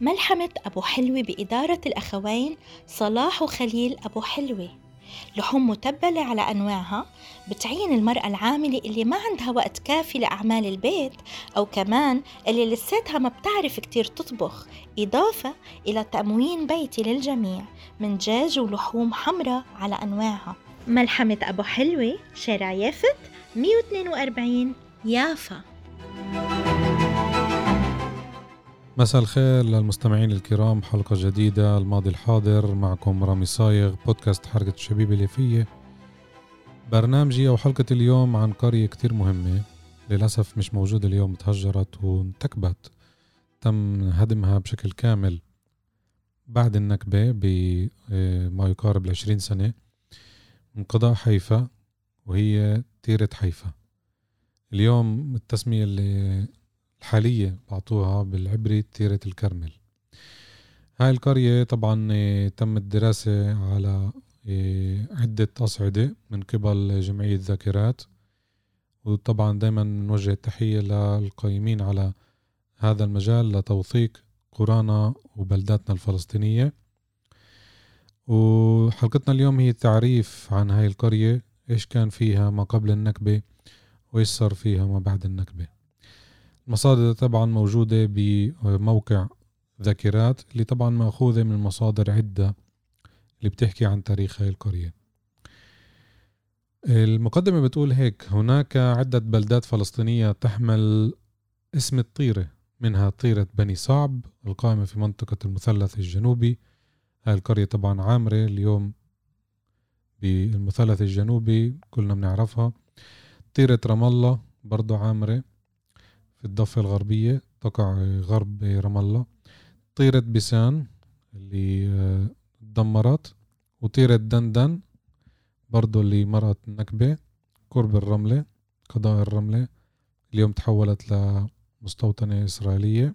ملحمة أبو حلوة بإدارة الأخوين صلاح وخليل أبو حلوة. لحوم متبلة على أنواعها بتعين المرأة العاملة اللي ما عندها وقت كافي لأعمال البيت أو كمان اللي لساتها ما بتعرف كتير تطبخ إضافة إلى تموين بيتي للجميع من دجاج ولحوم حمراء على أنواعها. ملحمة أبو حلوة شارع يافت 142 يافا. مساء الخير للمستمعين الكرام حلقة جديدة الماضي الحاضر معكم رامي صايغ بودكاست حركة الشبيبة اليافية برنامجي أو حلقة اليوم عن قرية كتير مهمة للأسف مش موجودة اليوم تهجرت وانتكبت. تم هدمها بشكل كامل بعد النكبة بما يقارب العشرين سنة من قضاء حيفا وهي تيرة حيفا. اليوم التسمية اللي الحالية بعطوها بالعبري تيرة الكرمل هاي القرية طبعا آه، تم الدراسة على آه، عدة أصعدة من قبل جمعية ذاكرات. وطبعا دايما نوجه التحية للقائمين على هذا المجال لتوثيق قرانا وبلداتنا الفلسطينية. وحلقتنا اليوم هي تعريف عن هاي القرية إيش كان فيها ما قبل النكبة وإيش صار فيها ما بعد النكبة. المصادر طبعا موجودة بموقع ذاكرات اللي طبعا مأخوذة من مصادر عدة اللي بتحكي عن تاريخ هاي القرية. المقدمة بتقول هيك هناك عدة بلدات فلسطينية تحمل اسم الطيرة منها طيرة بني صعب القائمة في منطقة المثلث الجنوبي. هاي القرية طبعا عامرة اليوم بالمثلث الجنوبي كلنا بنعرفها. طيرة رام الله برضو عامرة. في الضفة الغربية تقع غرب رام الله. طيرة بيسان اللي آه، دمرت وطيرة دندن برضو اللي مرقت النكبة قرب الرملة قضاء الرملة. اليوم تحولت لمستوطنة إسرائيلية.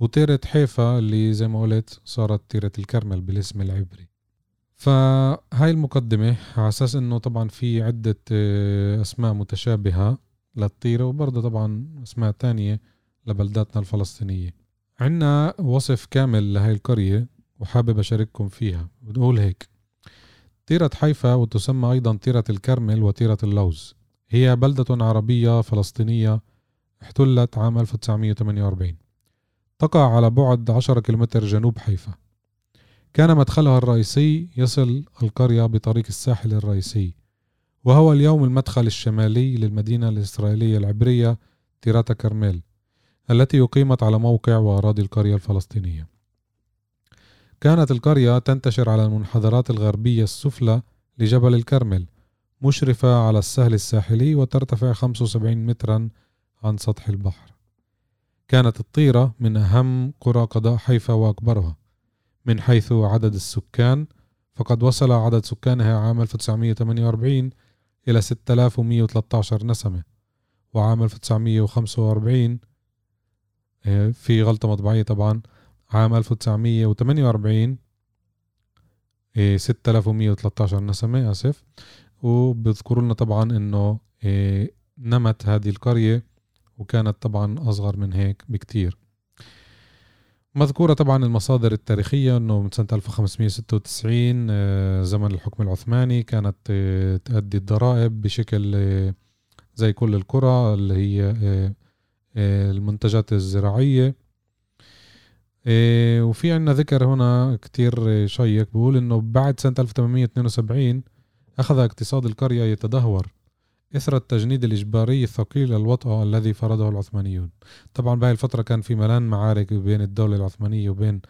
وطيرة حيفا اللي زي ما قلت صارت طيرة الكرمل بالاسم العبري. فهاي المقدمة على أساس إنه طبعا في عدة آه، أسماء متشابهة. للطيرة وبرضه طبعا أسماء تانية لبلداتنا الفلسطينية. عنا وصف كامل لهي القرية وحابب أشارككم فيها. بنقول هيك طيرة حيفا وتسمى أيضا طيرة الكرمل وطيرة اللوز هي بلدة عربية فلسطينية احتلت عام 1948 تقع على بعد 10 كيلومتر جنوب حيفا. كان مدخلها الرئيسي يصل القرية بطريق الساحل الرئيسي. وهو اليوم المدخل الشمالي للمدينة الإسرائيلية العبرية تيراتا كرميل التي أقيمت على موقع وأراضي القرية الفلسطينية. كانت القرية تنتشر على المنحدرات الغربية السفلى لجبل الكرمل مشرفة على السهل الساحلي وترتفع 75 مترا عن سطح البحر. كانت الطيرة من أهم قرى قضاء حيفا وأكبرها من حيث عدد السكان فقد وصل عدد سكانها عام 1948 إلى 6113 نسمة وعام 1945 آه، في غلطة مطبعية طبعا عام 1948 6113 آه، نسمة آسف. وبذكروا لنا طبعا إنه آه، نمت هذه القرية وكانت طبعا أصغر من هيك بكتير. مذكورة طبعا المصادر التاريخية أنه من سنة 1596 آه، زمن الحكم العثماني كانت آه، تؤدي الضرائب بشكل آه، زي كل القرى اللي هي المنتجات الزراعية. وفي عنا ذكر هنا كتير شيق بقول أنه بعد سنة 1872 أخذ اقتصاد القرية يتدهور. إثر التجنيد الإجباري الثقيل للوطأة الذي فرضه العثمانيون. طبعا بهاي الفترة كان في ملان معارك بين الدولة العثمانية وبين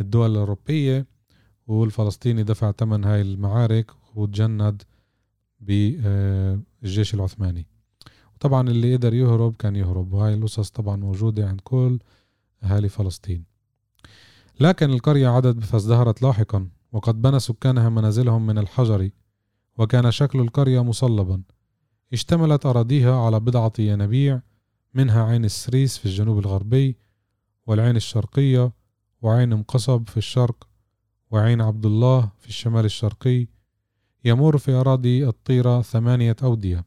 الدول الأوروبية والفلسطيني دفع ثمن هاي المعارك وتجند بالجيش العثماني. طبعا اللي قدر يهرب كان يهرب وهاي القصص طبعا موجودة عند كل أهالي فلسطين. لكن القرية عدت فازدهرت لاحقا وقد بنى سكانها منازلهم من الحجر وكان شكل القرية مصلبا. اشتملت أراضيها على بضعة ينابيع منها عين السريس في الجنوب الغربي والعين الشرقية وعين مقصب في الشرق وعين عبد الله في الشمال الشرقي يمر في أراضي الطيرة ثمانية أودية.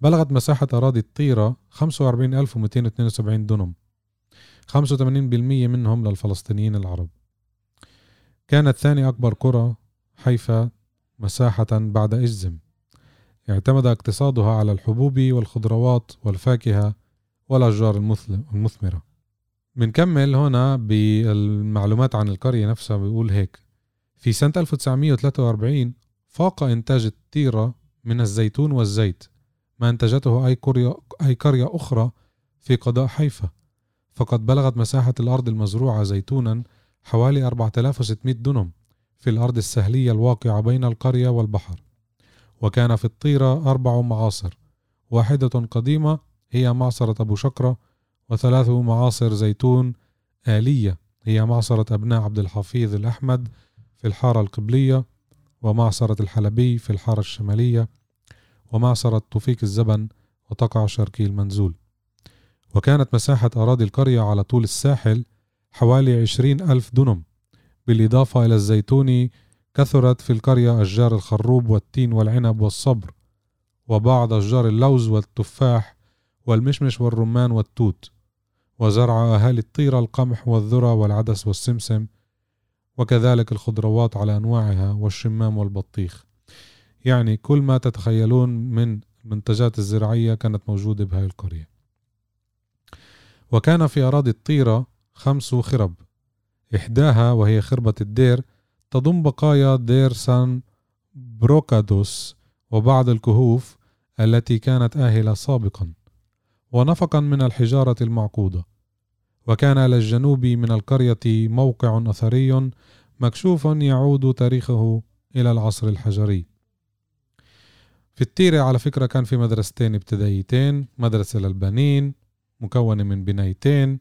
بلغت مساحة أراضي الطيرة 45272 دنم 85% منهم للفلسطينيين العرب. كانت ثاني أكبر قرى حيفا مساحة بعد إجزم. اعتمد اقتصادها على الحبوب والخضروات والفاكهة والأشجار المثمرة. بنكمل هنا بالمعلومات عن القرية نفسها بيقول هيك في سنة 1943 فاق إنتاج التيرة من الزيتون والزيت ما أنتجته أي قرية, أي قرية أخرى في قضاء حيفا فقد بلغت مساحة الأرض المزروعة زيتونا حوالي 4600 دنم في الأرض السهلية الواقعة بين القرية والبحر. وكان في الطيرة أربع معاصر. واحدة قديمة هي معصرة أبو شكرة وثلاث معاصر زيتون آلية هي معصرة أبناء عبد الحفيظ الأحمد في الحارة القبلية ومعصرة الحلبي في الحارة الشمالية ومعصرة توفيق الزبن وتقع شرقي المنزول. وكانت مساحة أراضي القرية على طول الساحل حوالي عشرين ألف دنم بالإضافة إلى الزيتون كثرت في القرية أشجار الخروب والتين والعنب والصبر وبعض أشجار اللوز والتفاح والمشمش والرمان والتوت وزرع أهالي الطيرة القمح والذرة والعدس والسمسم وكذلك الخضروات على أنواعها والشمام والبطيخ. يعني كل ما تتخيلون من المنتجات الزراعية كانت موجودة بهاي القرية. وكان في أراضي الطيرة خمس خرب إحداها وهي خربة الدير تضم بقايا دير سان بروكادوس وبعض الكهوف التي كانت آهلة سابقا ونفقا من الحجارة المعقودة. وكان على الجنوب من القرية موقع أثري مكشوف يعود تاريخه إلى العصر الحجري. في التيرة على فكرة كان في مدرستين ابتدائيتين مدرسة للبنين مكونة من بنايتين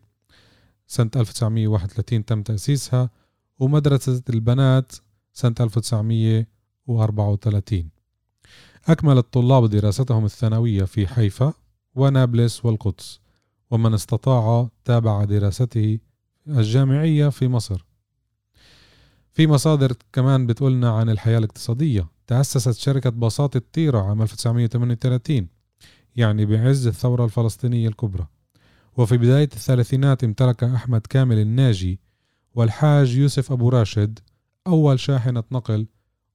سنة 1931 تم تأسيسها. ومدرسة البنات سنة 1934 أكمل الطلاب دراستهم الثانوية في حيفا ونابلس والقدس ومن استطاع تابع دراسته الجامعية في مصر. في مصادر كمان بتقولنا عن الحياة الاقتصادية. تأسست شركة بساط الطيرة عام 1938 يعني بعز الثورة الفلسطينية الكبرى. وفي بداية الثلاثينات امتلك أحمد كامل الناجي والحاج يوسف أبو راشد أول شاحنة نقل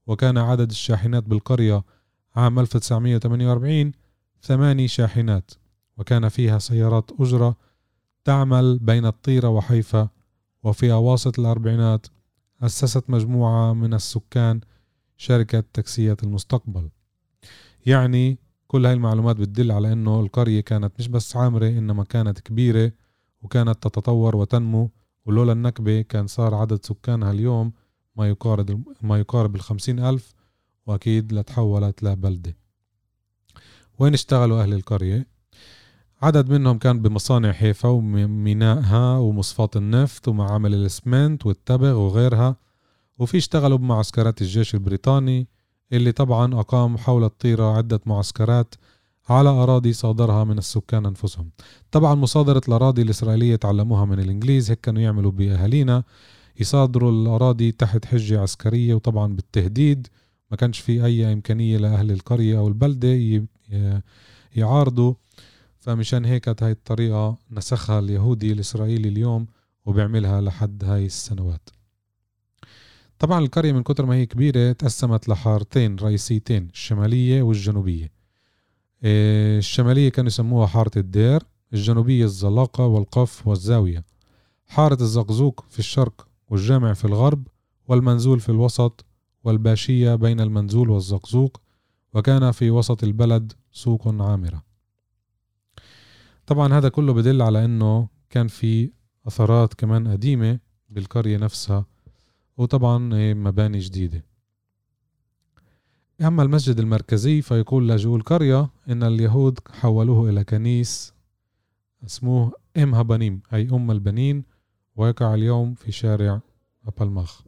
وكان عدد الشاحنات بالقرية عام 1948 ثماني شاحنات وكان فيها سيارات أجرة تعمل بين الطيرة وحيفا وفي أواسط الأربعينات أسست مجموعة من السكان شركة تاكسية المستقبل. يعني كل هاي المعلومات بتدل على إنه القرية كانت مش بس عامرة إنما كانت كبيرة وكانت تتطور وتنمو ولولا النكبة كان صار عدد سكانها اليوم ما يقارب ما يقارب الخمسين ألف وأكيد لتحولت لبلدة وين اشتغلوا أهل القرية؟ عدد منهم كان بمصانع حيفا ومينائها ومصفاة النفط ومعامل الاسمنت والتبغ وغيرها وفي اشتغلوا بمعسكرات الجيش البريطاني اللي طبعا أقام حول الطيرة عدة معسكرات على أراضي صادرها من السكان أنفسهم. طبعا مصادرة الأراضي الإسرائيلية تعلموها من الإنجليز هيك كانوا يعملوا بأهالينا. يصادروا الأراضي تحت حجة عسكرية وطبعا بالتهديد. ما كانش في أي إمكانية لأهل القرية أو البلدة يعارضوا. فمشان هيك هاي الطريقة نسخها اليهودي الإسرائيلي اليوم وبيعملها لحد هاي السنوات. طبعا القرية من كتر ما هي كبيرة تقسمت لحارتين رئيسيتين الشمالية والجنوبية. الشمالية كانوا يسموها حارة الدير الجنوبية الزلاقة والقف والزاوية. حارة الزقزوق في الشرق والجامع في الغرب والمنزول في الوسط والباشية بين المنزول والزقزوق وكان في وسط البلد سوق عامرة. طبعا هذا كله بدل على إنه كان في اثارات كمان قديمة بالقرية نفسها وطبعا مباني جديدة. أما المسجد المركزي فيقول لاجئو القرية إن اليهود حولوه إلى كنيس اسمه إم هبنيم أي أم البنين ويقع اليوم في شارع أبلماخ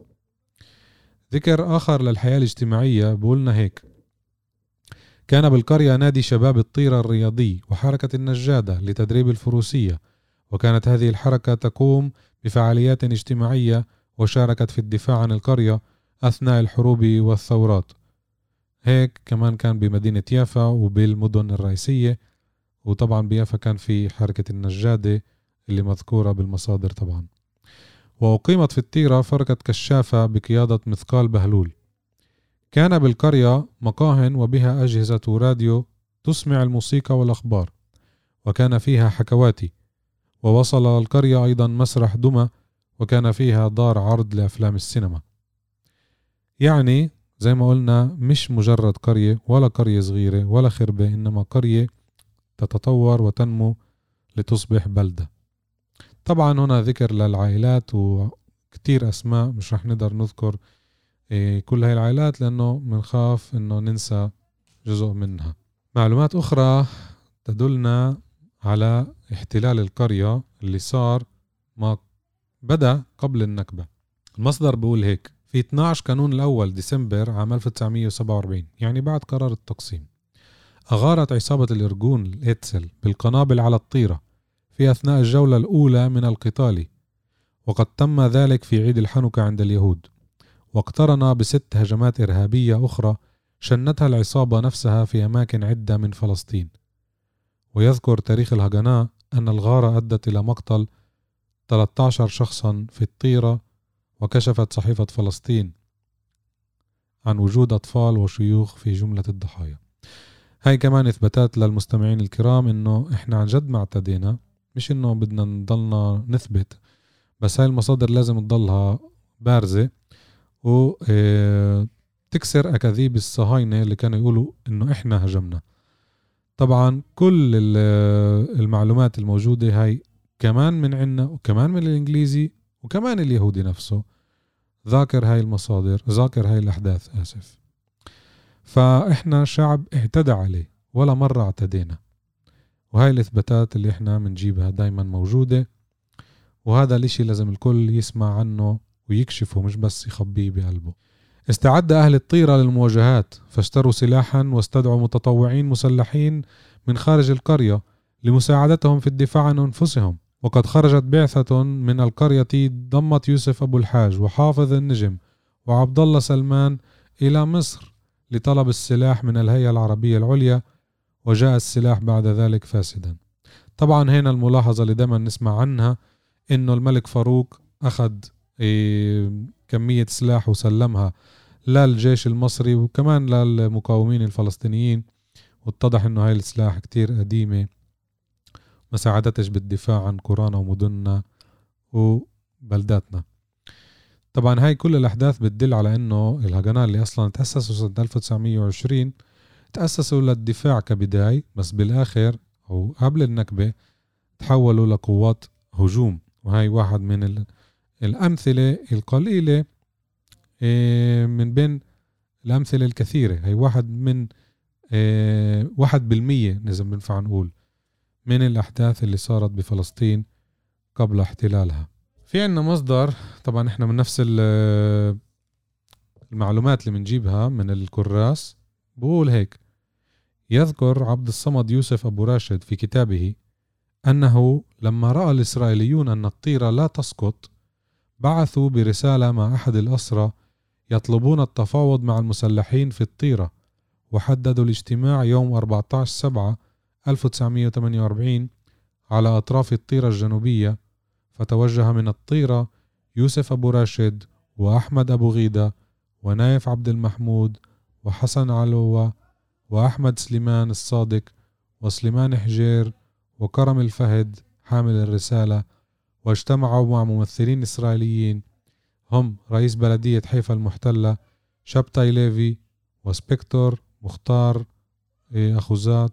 ذكر آخر للحياة الاجتماعية بقولنا هيك. كان بالقرية نادي شباب الطيرة الرياضي وحركة النجادة لتدريب الفروسية وكانت هذه الحركة تقوم بفعاليات اجتماعية وشاركت في الدفاع عن القرية أثناء الحروب والثورات. هيك كمان كان بمدينة يافا وبالمدن الرئيسية وطبعا بيافا كان في حركة النجادة اللي مذكورة بالمصادر طبعا. وأقيمت في التيرة فرقة كشافة بقيادة مثقال بهلول. كان بالقرية مقاهن وبها أجهزة راديو تسمع الموسيقى والأخبار وكان فيها حكواتي. ووصل القرية أيضا مسرح دمى وكان فيها دار عرض لأفلام السينما. يعني زي ما قلنا مش مجرد قرية ولا قرية صغيرة ولا خربة إنما قرية تتطور وتنمو لتصبح بلدة. طبعا هنا ذكر للعائلات وكتير أسماء مش رح نقدر نذكر إيه، كل هاي العائلات لأنه بنخاف إنه ننسى جزء منها. معلومات أخرى تدلنا على احتلال القرية اللي صار ما بدأ قبل النكبة. المصدر بيقول هيك في 12 كانون الأول ديسمبر عام 1947 يعني بعد قرار التقسيم. أغارت عصابة الإرجون الإتسل بالقنابل على الطيرة في أثناء الجولة الأولى من القتال وقد تم ذلك في عيد الحنكة عند اليهود. واقترن بست هجمات إرهابية أخرى شنتها العصابة نفسها في أماكن عدة من فلسطين. ويذكر تاريخ الهجناء أن الغارة أدت إلى مقتل 13 شخصا في الطيرة وكشفت صحيفة فلسطين عن وجود أطفال وشيوخ في جملة الضحايا. هاي كمان إثباتات للمستمعين الكرام إنه إحنا عن جد ما اعتدينا مش إنه بدنا نضلنا نثبت بس هاي المصادر لازم تضلها بارزة. و آه، تكسر أكاذيب الصهاينة اللي كانوا يقولوا إنه إحنا هجمنا. طبعا كل المعلومات الموجودة هاي كمان من عنا وكمان من الإنجليزي وكمان اليهودي نفسه ذاكر هاي المصادر ذاكر هاي الأحداث آسف. فإحنا شعب اعتدى عليه ولا مرة اعتدينا. وهاي الإثباتات اللي إحنا بنجيبها دايما موجودة. وهذا الإشي لازم الكل يسمع عنه ويكشفه مش بس يخبيه بقلبه. استعد أهل الطيرة للمواجهات. فاشتروا سلاحا واستدعوا متطوعين مسلحين من خارج القرية لمساعدتهم في الدفاع عن أنفسهم. وقد خرجت بعثة من القرية ضمت يوسف أبو الحاج وحافظ النجم وعبد الله سلمان إلى مصر لطلب السلاح من الهيئة العربية العليا وجاء السلاح بعد ذلك فاسدا. طبعا هنا الملاحظة اللي دائما نسمع عنها إنه الملك فاروق أخذ إيه، كمية سلاح وسلمها للجيش المصري وكمان للمقاومين الفلسطينيين واتضح إنه هاي السلاح كتير قديمة. ما ساعدتش بالدفاع عن قرانا ومدننا وبلداتنا. طبعا هاي كل الأحداث بتدل على إنه الهجناء اللي أصلا تأسسوا سنة 1920 تأسسوا للدفاع كبداية بس بالآخر أو قبل النكبة تحولوا لقوات هجوم. وهي واحد من الأمثلة القليلة آه، من بين الأمثلة الكثيرة. هي واحد من آه، واحد بالمية إذا بنفع نقول. من الأحداث اللي صارت بفلسطين قبل احتلالها. في عنا مصدر طبعا إحنا من نفس المعلومات اللي بنجيبها من الكراس بقول هيك يذكر عبد الصمد يوسف أبو راشد في كتابه أنه لما رأى الإسرائيليون أن الطيرة لا تسقط بعثوا برسالة مع أحد الأسرى يطلبون التفاوض مع المسلحين في الطيرة وحددوا الاجتماع يوم 14 سبعة 1948 على أطراف الطيرة الجنوبية فتوجه من الطيرة يوسف أبو راشد وأحمد أبو غيدة ونايف عبد المحمود وحسن علوة وأحمد سليمان الصادق وسليمان حجير وكرم الفهد حامل الرسالة واجتمعوا مع ممثلين إسرائيليين هم رئيس بلدية حيفا المحتلة شبتاي ليفي وسبكتور مختار إيه، أخوزات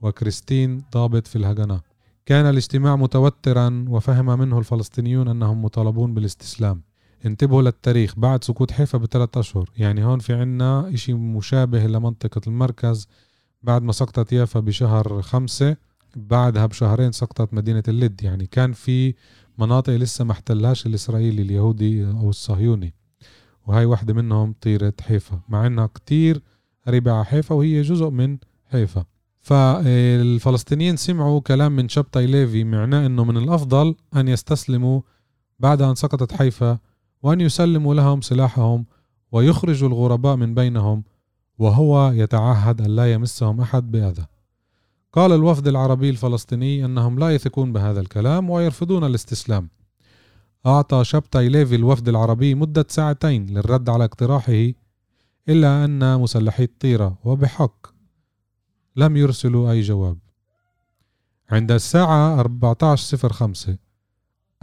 وكريستين ضابط في الهجنة. كان الاجتماع متوترا وفهم منه الفلسطينيون أنهم مطالبون بالاستسلام. انتبهوا للتاريخ بعد سقوط حيفا بثلاث أشهر. يعني هون في عنا إشي مشابه لمنطقة المركز بعد ما سقطت يافا بشهر خمسة بعدها بشهرين سقطت مدينة اللد. يعني كان في مناطق لسه ما احتلهاش الإسرائيلي اليهودي أو الصهيوني. وهي واحدة منهم طيرة حيفا. مع إنها كتير قريبة على حيفا وهي جزء من حيفا. فالفلسطينيين سمعوا كلام من شبتاي ليفي معناه إنه من الأفضل أن يستسلموا بعد أن سقطت حيفا وأن يسلموا لهم سلاحهم ويخرجوا الغرباء من بينهم وهو يتعهد أن لا يمسهم أحد بأذى. قال الوفد العربي الفلسطيني إنهم لا يثقون بهذا الكلام ويرفضون الاستسلام. أعطى شبتاي ليفي الوفد العربي مدة ساعتين للرد على اقتراحه إلا أن مسلحي الطيرة وبحق لم يرسلوا أي جواب. عند الساعة 14:05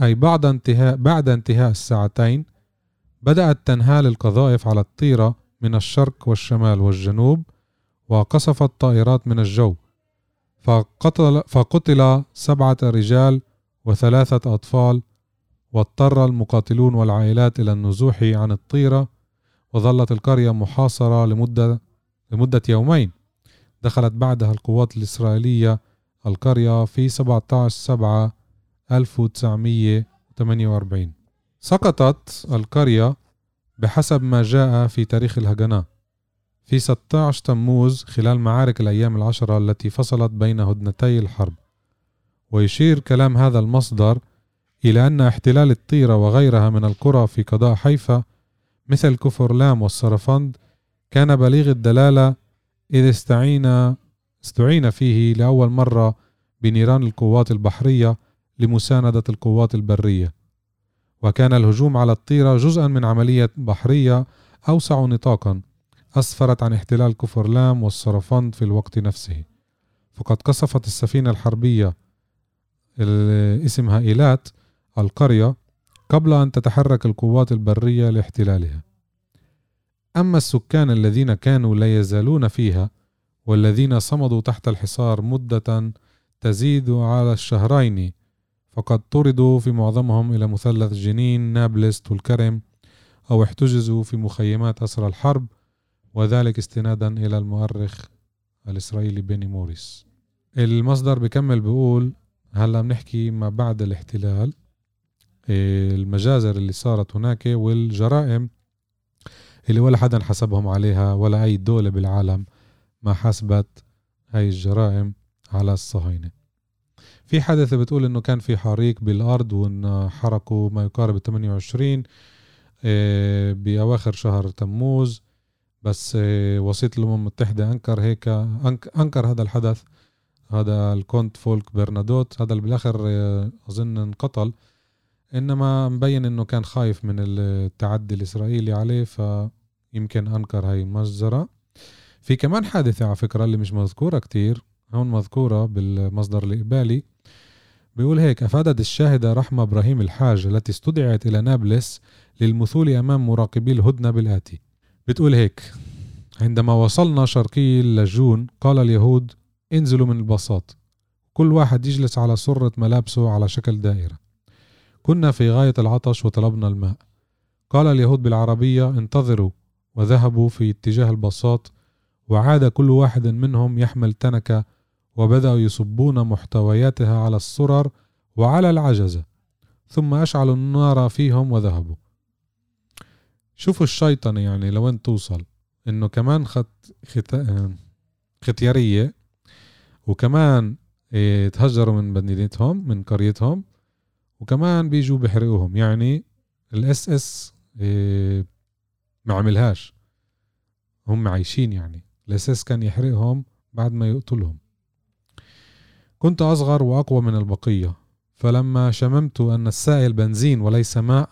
أي بعد انتهاء بعد انتهاء الساعتين بدأت تنهال القذائف على الطيرة من الشرق والشمال والجنوب وقصفت طائرات من الجو. فقتل, فقتل سبعة رجال وثلاثة أطفال واضطر المقاتلون والعائلات إلى النزوح عن الطيرة وظلت القرية محاصرة لمدة لمدة يومين. دخلت بعدها القوات الإسرائيلية القرية في 17 7 1948 سقطت القرية بحسب ما جاء في تاريخ الهجناء في 16 تموز خلال معارك الأيام العشرة التي فصلت بين هدنتي الحرب. ويشير كلام هذا المصدر إلى أن احتلال الطيرة وغيرها من القرى في قضاء حيفا مثل كفر لام والسرفند كان بليغ الدلالة إذ استعين استعين فيه لأول مرة بنيران القوات البحرية لمساندة القوات البرية. وكان الهجوم على الطيرة جزءا من عملية بحرية أوسع نطاقا أسفرت عن احتلال كفرلام والصرفند في الوقت نفسه. فقد قصفت السفينة الحربية اسمها إيلات القرية قبل أن تتحرك القوات البرية لاحتلالها. أما السكان الذين كانوا لا يزالون فيها والذين صمدوا تحت الحصار مدة تزيد على الشهرين فقد طردوا في معظمهم إلى مثلث جنين نابلس والكرم أو احتجزوا في مخيمات أسرى الحرب وذلك استنادا إلى المؤرخ الإسرائيلي بيني موريس. المصدر بكمل بيقول هلا بنحكي ما بعد الاحتلال المجازر اللي صارت هناك والجرائم اللي ولا حدا حسبهم عليها ولا أي دولة بالعالم ما حسبت هاي الجرائم على الصهاينة. في حادثة بتقول إنه كان في حريق بالأرض وإن حرقوا ما يقارب 28 آه، بأواخر شهر تموز. بس آه، وسيط الأمم المتحدة أنكر هيك أنكر هذا الحدث. هذا الكونت فولك برنادوت. هذا اللي بالآخر آه، أظن انقتل. إنما مبين إنه كان خايف من التعدي الإسرائيلي عليه فيمكن أنكر هاي المجزرة. في كمان حادثة على فكرة اللي مش مذكورة كتير هون مذكورة بالمصدر الإقبالي. بيقول هيك أفادت الشاهدة رحمة إبراهيم الحاج التي استدعت إلى نابلس للمثول أمام مراقبي الهدنة بالآتي. بتقول هيك عندما وصلنا شرقي اللاجون قال اليهود انزلوا من الباصات. كل واحد يجلس على سرة ملابسه على شكل دائرة. كنا في غاية العطش وطلبنا الماء. قال اليهود بالعربية انتظروا وذهبوا في اتجاه الباصات وعاد كل واحد منهم يحمل تنكة وبدأوا يصبون محتوياتها على السرر وعلى العجزة. ثم أشعلوا النار فيهم وذهبوا. شوفوا الشيطنة يعني لوين توصل. إنه كمان خط خت... ختيارية وكمان إيه تهجروا من مدينتهم من قريتهم وكمان بيجوا بيحرقوهم يعني ال SS إيه ما عملهاش. هم عايشين يعني. ال SS كان يحرقهم بعد ما يقتلهم. كنت أصغر وأقوى من البقية. فلما شممت أن السائل بنزين وليس ماء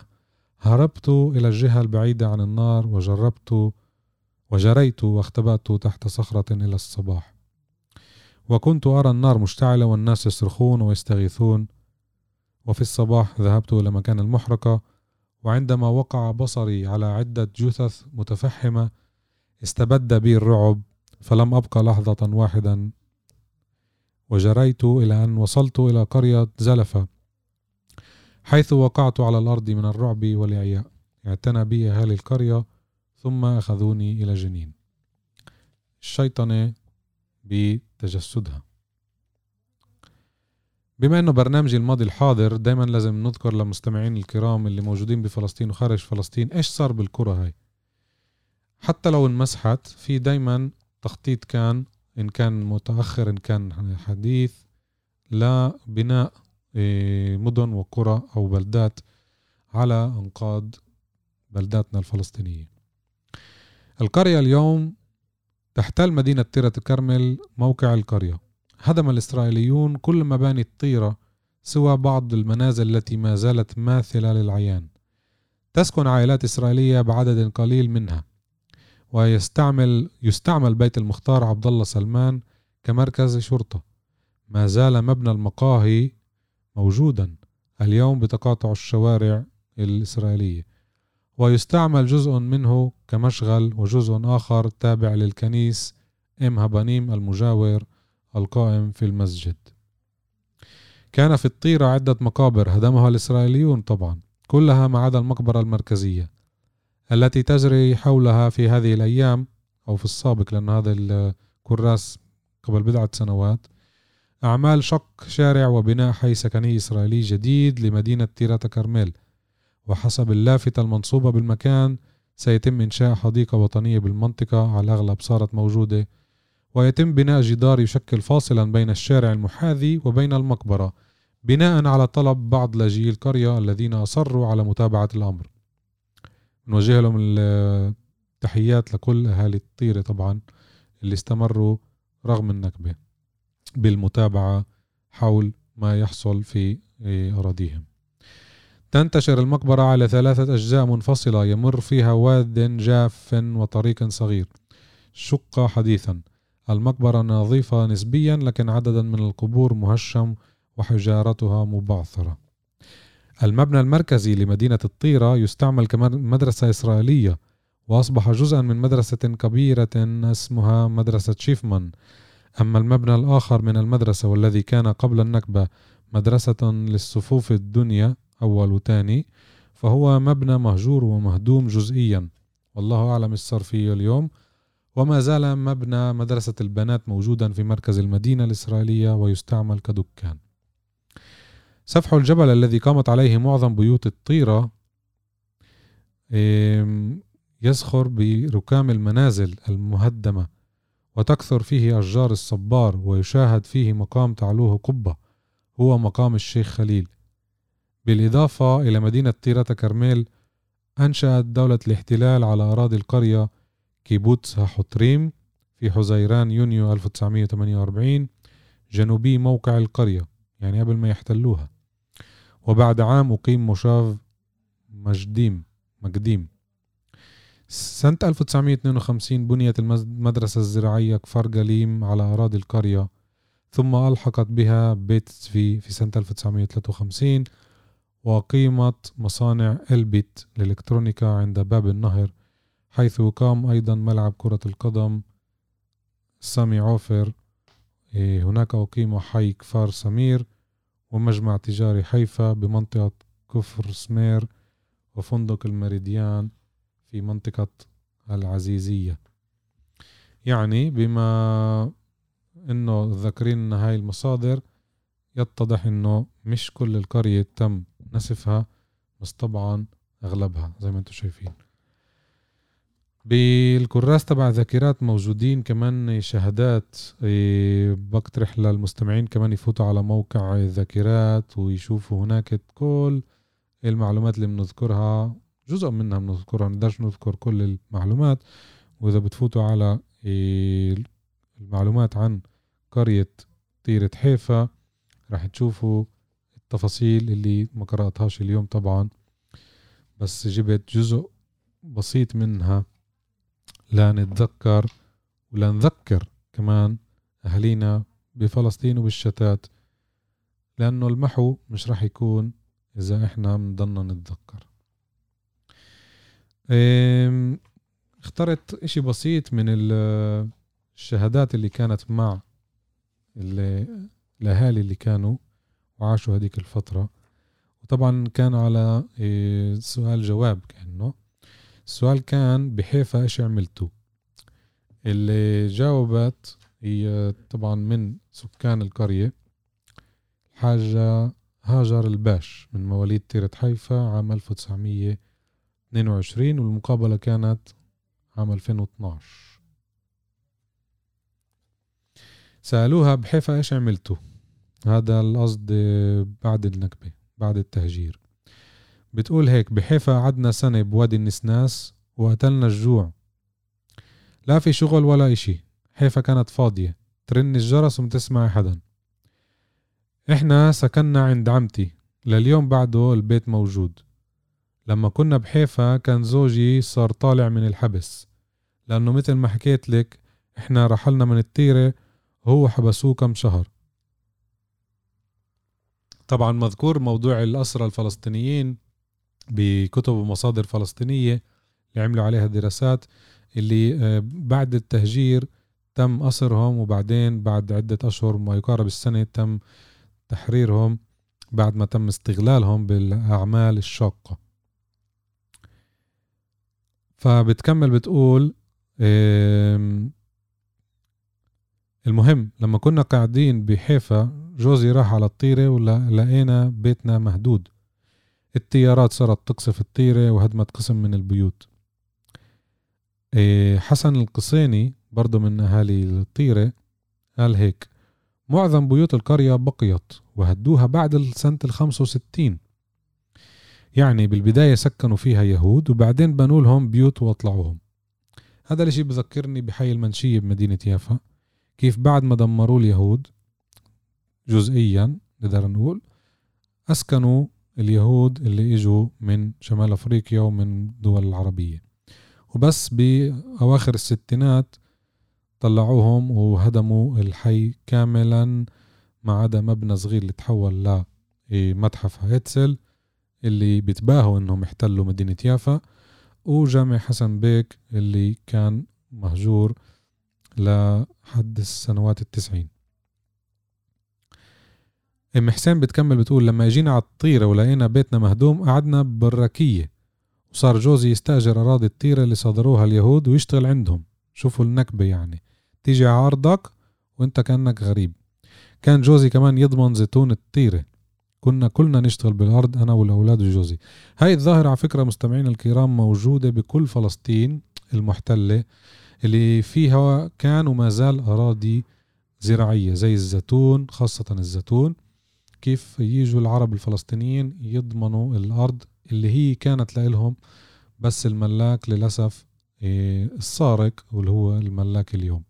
هربت إلى الجهة البعيدة عن النار وجربت وجريت واختبأت تحت صخرة إلى الصباح. وكنت أرى النار مشتعلة والناس يصرخون ويستغيثون. وفي الصباح ذهبت إلى مكان المحرقة وعندما وقع بصري على عدة جثث متفحمة استبد بي الرعب فلم أبقى لحظة واحدا. وجريت إلى أن وصلت إلى قرية زلفة حيث وقعت على الأرض من الرعب والإعياء اعتنى بي أهالي القرية ثم أخذوني إلى جنين. الشيطنة بتجسدها. بما إنه برنامجي الماضي الحاضر دائما لازم نذكر للمستمعين الكرام اللي موجودين بفلسطين وخارج فلسطين إيش صار بالكرة هاي. حتى لو انمسحت في دايما تخطيط كان إن كان متأخر إن كان حديث لبناء إيه، مدن وقرى أو بلدات على أنقاض بلداتنا الفلسطينية. القرية اليوم تحتل مدينة تيرة الكرمل موقع القرية. هدم الإسرائيليون كل مباني الطيرة سوى بعض المنازل التي ما زالت ماثلة للعيان. تسكن عائلات إسرائيلية بعدد قليل منها ويستعمل يستعمل بيت المختار عبد الله سلمان كمركز شرطة. ما زال مبنى المقاهي موجودا اليوم بتقاطع الشوارع الإسرائيلية. ويستعمل جزء منه كمشغل وجزء آخر تابع للكنيس إم هبانيم المجاور القائم في المسجد. كان في الطيرة عدة مقابر هدمها الإسرائيليون طبعا كلها ما عدا المقبرة المركزية التي تجري حولها في هذه الأيام أو في السابق لأن هذا الكراس قبل بضعة سنوات أعمال شق شارع وبناء حي سكني إسرائيلي جديد لمدينة تيراتا كرميل وحسب اللافتة المنصوبة بالمكان سيتم إنشاء حديقة وطنية بالمنطقة على الأغلب صارت موجودة ويتم بناء جدار يشكل فاصلا بين الشارع المحاذي وبين المقبرة بناء على طلب بعض لاجئي القرية الذين أصروا على متابعة الأمر. نوجه لهم التحيات لكل أهالي الطيرة طبعا اللي استمروا رغم النكبة بالمتابعة حول ما يحصل في أراضيهم. تنتشر المقبرة على ثلاثة أجزاء منفصلة يمر فيها واد جاف وطريق صغير شق حديثا. المقبرة نظيفة نسبيا لكن عددا من القبور مهشم وحجارتها مبعثرة. المبنى المركزي لمدينة الطيرة يستعمل كمدرسة إسرائيلية وأصبح جزءا من مدرسة كبيرة اسمها مدرسة شيفمان. أما المبنى الآخر من المدرسة والذي كان قبل النكبة مدرسة للصفوف الدنيا أول وثاني فهو مبنى مهجور ومهدوم جزئيا. والله أعلم صار فيه اليوم. وما زال مبنى مدرسة البنات موجودا في مركز المدينة الإسرائيلية ويستعمل كدكان. سفح الجبل الذي قامت عليه معظم بيوت الطيرة يزخر بركام المنازل المهدمة وتكثر فيه أشجار الصبار ويشاهد فيه مقام تعلوه قبة هو مقام الشيخ خليل. بالإضافة إلى مدينة طيرة كرميل أنشأت دولة الاحتلال على أراضي القرية كيبوتس حطريم في حزيران يونيو 1948 جنوبي موقع القرية يعني قبل ما يحتلوها. وبعد عام أقيم مشاف مجديم مقديم. سنة 1952 بنيت المدرسة الزراعية كفر قليم على أراضي القرية ثم ألحقت بها بيت في في سنة 1953 وقيمت مصانع إلبيت للإلكترونيكا عند باب النهر حيث قام أيضا ملعب كرة القدم سامي عوفر. إيه، هناك أقيم حي كفار سمير ومجمع تجاري حيفا بمنطقة كفر سمير وفندق المريديان في منطقة العزيزية. يعني بما إنه ذاكرين هاي المصادر يتضح إنه مش كل القرية تم نسفها بس طبعا أغلبها زي ما أنتم شايفين. بالكراس تبع ذاكرات موجودين كمان شهادات إيه، بقترح للمستمعين كمان يفوتوا على موقع الذاكرات ويشوفوا هناك كل المعلومات اللي بنذكرها جزء منها بنذكرها نقدرش نذكر كل المعلومات. وإذا بتفوتوا على إيه، المعلومات عن قرية طيرة حيفا راح تشوفوا التفاصيل اللي ما قرأتهاش اليوم طبعا. بس جبت جزء بسيط منها. لا نتذكر ولا نذكر كمان أهالينا بفلسطين وبالشتات لأنه المحو مش رح يكون إذا إحنا بنضلنا نتذكر. اخترت إشي بسيط من الشهادات اللي كانت مع الأهالي اللي كانوا وعاشوا هذيك الفترة. وطبعا كان على إيه، سؤال جواب كأنه. السؤال كان بحيفا إيش عملتوا؟ اللي جاوبت هي طبعا من سكان القرية الحاجة هاجر الباش من مواليد تيرة حيفا عام 1922 والمقابلة كانت عام 2012 سألوها بحيفا إيش عملتوا؟ هذا القصد بعد النكبة بعد التهجير. بتقول هيك بحيفا قعدنا سنة بوادي النسناس وقتلنا الجوع. لا في شغل ولا إشي. حيفا كانت فاضية. ترن الجرس ومتسمع حدا. إحنا سكننا عند عمتي. لليوم بعده البيت موجود. لما كنا بحيفا كان زوجي صار طالع من الحبس. لأنه مثل ما حكيت لك إحنا رحلنا من الطيرة وهو حبسوه كم شهر. طبعا مذكور موضوع الأسرى الفلسطينيين بكتب ومصادر فلسطينية اللي عملوا عليها دراسات اللي آه، بعد التهجير تم أسرهم وبعدين بعد عدة أشهر ما يقارب السنة تم تحريرهم بعد ما تم استغلالهم بالأعمال الشاقة. فبتكمل بتقول المهم لما كنا قاعدين بحيفا جوزي راح على الطيرة ولقينا بيتنا مهدود. التيارات صارت تقصف الطيرة وهدمت قسم من البيوت. إيه، حسن القصيني برضه من أهالي الطيرة قال هيك معظم بيوت القرية بقيت وهدوها بعد سنة الخمسة وستين. يعني بالبداية سكنوا فيها يهود وبعدين بنوا لهم بيوت وأطلعوهم. هذا الإشي بذكرني بحي المنشية بمدينة يافا. كيف بعد ما دمروا اليهود جزئيا نقدر نقول أسكنوا اليهود اللي إجوا من شمال أفريقيا ومن دول العربية. وبس بأواخر الستينات طلعوهم وهدموا الحي كاملا ما عدا مبنى صغير اللي تحول لمتحف هيتسل اللي بيتباهوا إنهم احتلوا مدينة يافا وجامع حسن بيك اللي كان مهجور لحد السنوات التسعين. أم حسين بتكمل بتقول لما اجينا على الطيرة ولقينا بيتنا مهدوم قعدنا ببراكية وصار جوزي يستأجر أراضي الطيرة اللي صادروها اليهود ويشتغل عندهم. شوفوا النكبة يعني. تيجي على أرضك وأنت كأنك غريب. كان جوزي كمان يضمن زيتون الطيرة. كنا كلنا نشتغل بالأرض أنا والأولاد وجوزي. هاي الظاهرة على فكرة مستمعين الكرام موجودة بكل فلسطين المحتلة اللي فيها كان وما زال أراضي زراعية زي الزيتون خاصة الزيتون. كيف يجوا العرب الفلسطينيين يضمنوا الأرض اللي هي كانت لهم بس الملاك للأسف إيه، السارق واللي هو الملاك اليوم.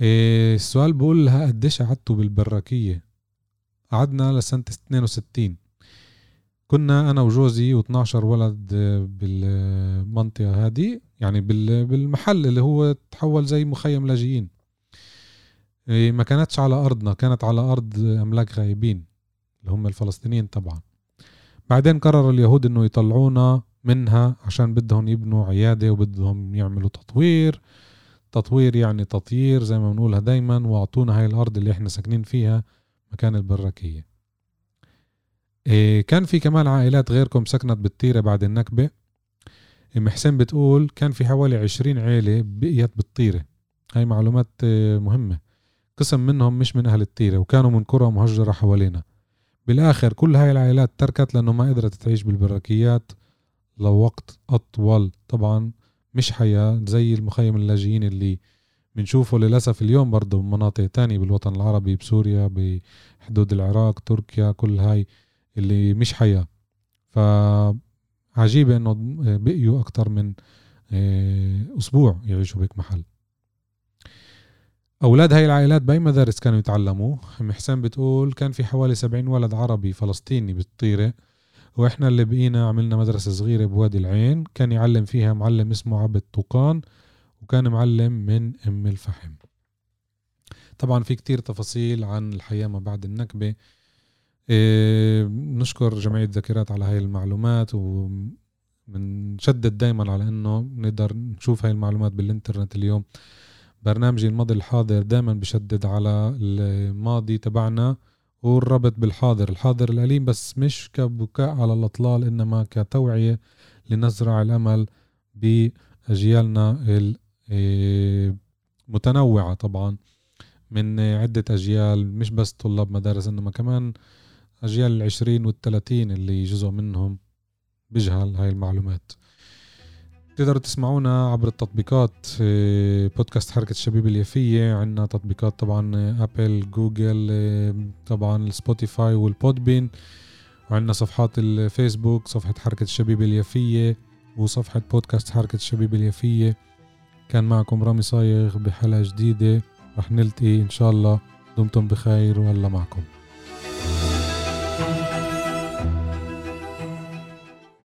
إيه، السؤال بقول لها قديش قعدتوا بالبراكية؟ قعدنا لسنة 62 كنا أنا وجوزي و12 ولد بالمنطقة هذه يعني بالمحل اللي هو تحول زي مخيم لاجئين. ما كانتش على أرضنا كانت على أرض أملاك غايبين اللي هم الفلسطينيين طبعا. بعدين قرر اليهود إنه يطلعونا منها عشان بدهم يبنوا عيادة وبدهم يعملوا تطوير. تطوير يعني تطيير زي ما بنقولها دايما وأعطونا هاي الأرض اللي إحنا ساكنين فيها مكان البراكية إيه كان في كمان عائلات غيركم سكنت بالطيرة بعد النكبة. أم حسين بتقول كان في حوالي عشرين عيلة بقيت بالطيرة هاي معلومات إيه، مهمة. قسم منهم مش من أهل الطيرة وكانوا من قرى مهجرة حوالينا. بالآخر كل هاي العائلات تركت لأنه ما قدرت تعيش بالبراكيات لوقت أطول. طبعا مش حياة زي المخيم اللاجئين اللي بنشوفه للأسف اليوم برضه بمناطق تانية بالوطن العربي بسوريا بحدود العراق تركيا كل هاي اللي مش حياة. فعجيبة إنه بقيوا أكتر من آه، أسبوع يعيشوا بهيك محل. أولاد هاي العائلات بأي مدارس كانوا يتعلموا. أم حسين بتقول كان في حوالي سبعين ولد عربي فلسطيني بالطيرة وإحنا اللي بقينا عملنا مدرسة صغيرة بوادي العين. كان يعلم فيها معلم اسمه عبد طوقان وكان معلم من أم الفحم. طبعا في كتير تفاصيل عن الحياة ما بعد النكبة. إيه نشكر جمعية ذاكرات على هاي المعلومات ومنشدد دايما على إنه نقدر نشوف هاي المعلومات بالإنترنت اليوم. برنامجي الماضي الحاضر دائما بشدد على الماضي تبعنا والربط بالحاضر. الحاضر الأليم بس مش كبكاء على الأطلال إنما كتوعية لنزرع الأمل بأجيالنا المتنوعة طبعا من عدة أجيال مش بس طلاب مدارس إنما كمان أجيال العشرين والثلاثين اللي جزء منهم بيجهل هاي المعلومات. تقدروا تسمعونا عبر التطبيقات بودكاست حركة الشبيب اليافية عندنا تطبيقات طبعا أبل جوجل طبعا سبوتيفاي وال Podbean وعندنا صفحات الفيسبوك صفحة حركة الشبيب اليافية وصفحة بودكاست حركة الشبيب اليافية. كان معكم رامي صايغ بحلقة جديدة. رح نلتقي إن شاء الله. دمتم بخير والله معكم.